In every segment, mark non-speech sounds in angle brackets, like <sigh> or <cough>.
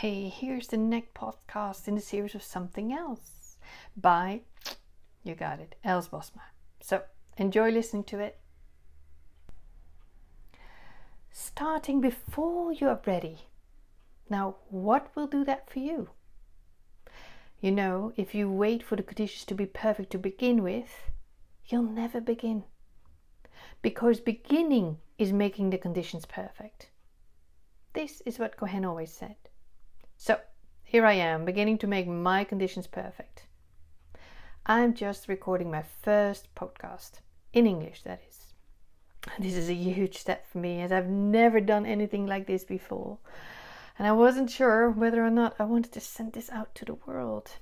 Hey, here's the next podcast in the series of Something Else by, you got it, Els Bosma. So enjoy listening to it. Starting before you are ready. Now, what will do that for you? You know, if you wait for the conditions to be perfect to begin with, you'll never begin. Because beginning is making the conditions perfect. This is what Cohen always said. So, here I am, beginning to make my conditions perfect. I'm just recording my first podcast, in English, that is. This is a huge step for me, as I've never done anything like this before. And I wasn't sure whether or not I wanted to send this out to the world.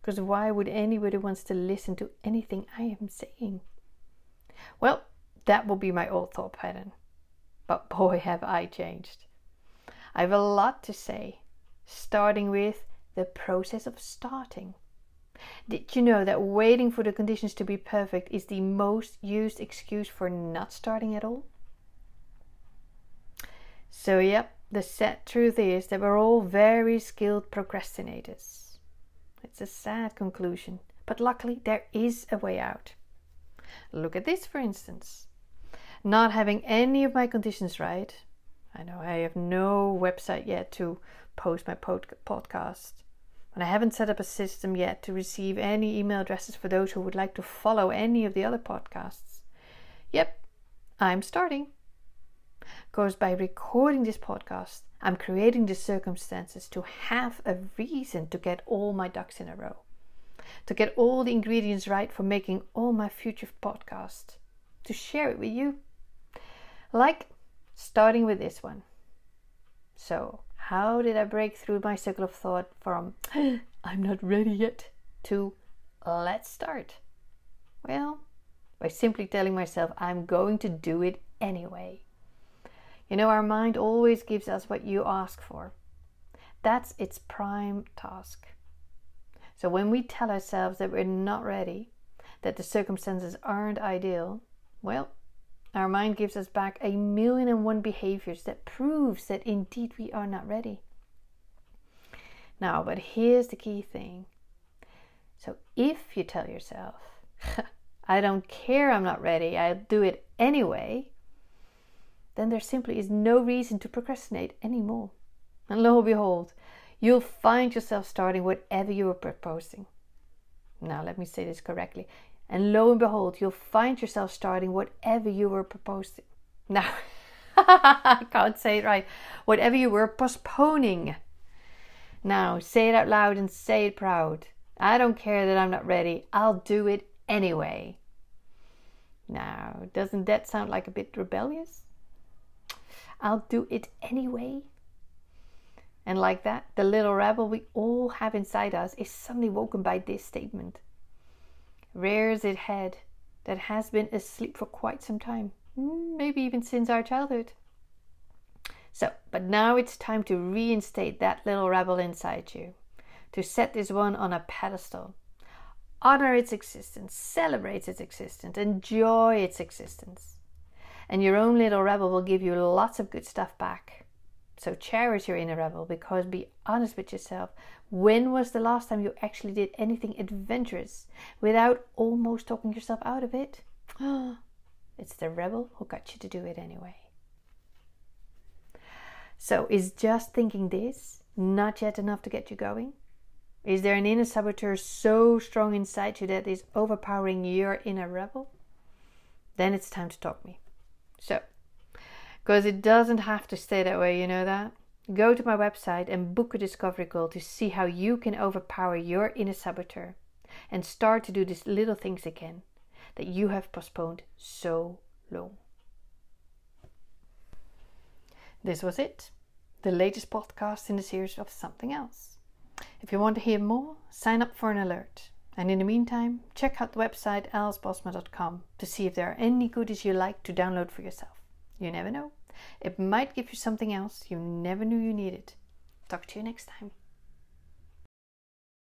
Because why would anybody wants to listen to anything I am saying? Well, that will be my old thought pattern. But boy, have I changed. I have a lot to say, starting with the process of starting. Did you know that waiting for the conditions to be perfect is the most used excuse for not starting at all? So, yep, the sad truth is that we're all very skilled procrastinators. It's a sad conclusion, but luckily there is a way out. Look at this, for instance. Not having any of my conditions right. I know I have no website yet to post my pod- podcast. And I haven't set up a system yet to receive any email addresses for those who would like to follow any of the other podcasts. Yep, I'm starting. Because by recording this podcast, I'm creating the circumstances to have a reason to get all my ducks in a row, to get all the ingredients right for making all my future podcasts, to share it with you. Like starting with this one. So, how did I break through my circle of thought from <gasps> I'm not ready yet to let's start? Well, by simply telling myself I'm going to do it anyway. You know, our mind always gives us what you ask for. That's its prime task. So when we tell ourselves that we're not ready, that the circumstances aren't ideal, well, our mind gives us back a million and one behaviors that proves that indeed we are not ready. Now, but here's the key thing. So if you tell yourself, <laughs> I don't care, I'm not ready, I'll do it anyway, then there simply is no reason to procrastinate anymore. And lo and behold, you'll find yourself starting whatever you are proposing. Now, let me say this correctly. And lo and behold, you'll find yourself starting whatever you were proposing. Now, <laughs> I can't say it right. Whatever you were postponing. Now, say it out loud and say it proud. I don't care that I'm not ready. I'll do it anyway. Now, doesn't that sound like a bit rebellious? I'll do it anyway. And like that, the little rebel we all have inside us is suddenly woken by this statement rears its head that has been asleep for quite some time, hmm, maybe even since our childhood. So, but now it's time to reinstate that little rebel inside you, to set this one on a pedestal. Honor its existence, celebrate its existence, enjoy its existence. And your own little rebel will give you lots of good stuff back. So cherish your inner rebel because be honest with yourself. When was the last time you actually did anything adventurous without almost talking yourself out of it? <gasps> it's the rebel who got you to do it anyway. So, is just thinking this not yet enough to get you going? Is there an inner saboteur so strong inside you that is overpowering your inner rebel? Then it's time to talk me. So, because it doesn't have to stay that way, you know that? Go to my website and book a discovery call to see how you can overpower your inner saboteur and start to do these little things again that you have postponed so long. This was it, the latest podcast in the series of Something Else. If you want to hear more, sign up for an alert. And in the meantime, check out the website elsbosma.com to see if there are any goodies you like to download for yourself. You never know. It might give you something else you never knew you needed. Talk to you next time.